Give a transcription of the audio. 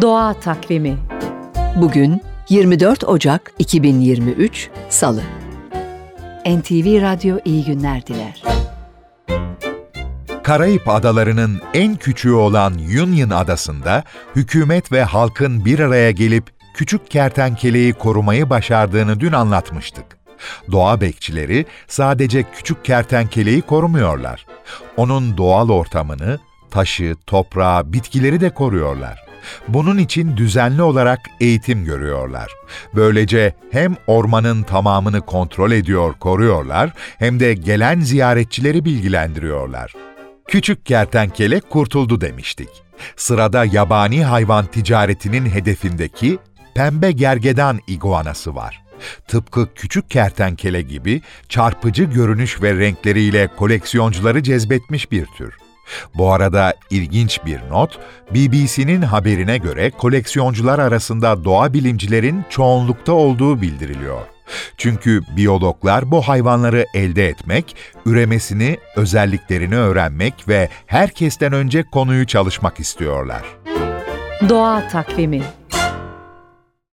Doğa Takvimi Bugün 24 Ocak 2023 Salı. NTV Radyo iyi günler diler. Karayip adalarının en küçüğü olan Union Adası'nda hükümet ve halkın bir araya gelip küçük kertenkeleyi korumayı başardığını dün anlatmıştık. Doğa bekçileri sadece küçük kertenkeleyi korumuyorlar. Onun doğal ortamını, taşı, toprağı, bitkileri de koruyorlar. Bunun için düzenli olarak eğitim görüyorlar. Böylece hem ormanın tamamını kontrol ediyor, koruyorlar hem de gelen ziyaretçileri bilgilendiriyorlar. Küçük kertenkele kurtuldu demiştik. Sırada yabani hayvan ticaretinin hedefindeki pembe gergedan iguanası var. Tıpkı küçük kertenkele gibi çarpıcı görünüş ve renkleriyle koleksiyoncuları cezbetmiş bir tür. Bu arada ilginç bir not, BBC'nin haberine göre koleksiyoncular arasında doğa bilimcilerin çoğunlukta olduğu bildiriliyor. Çünkü biyologlar bu hayvanları elde etmek, üremesini, özelliklerini öğrenmek ve herkesten önce konuyu çalışmak istiyorlar. Doğa Takvimi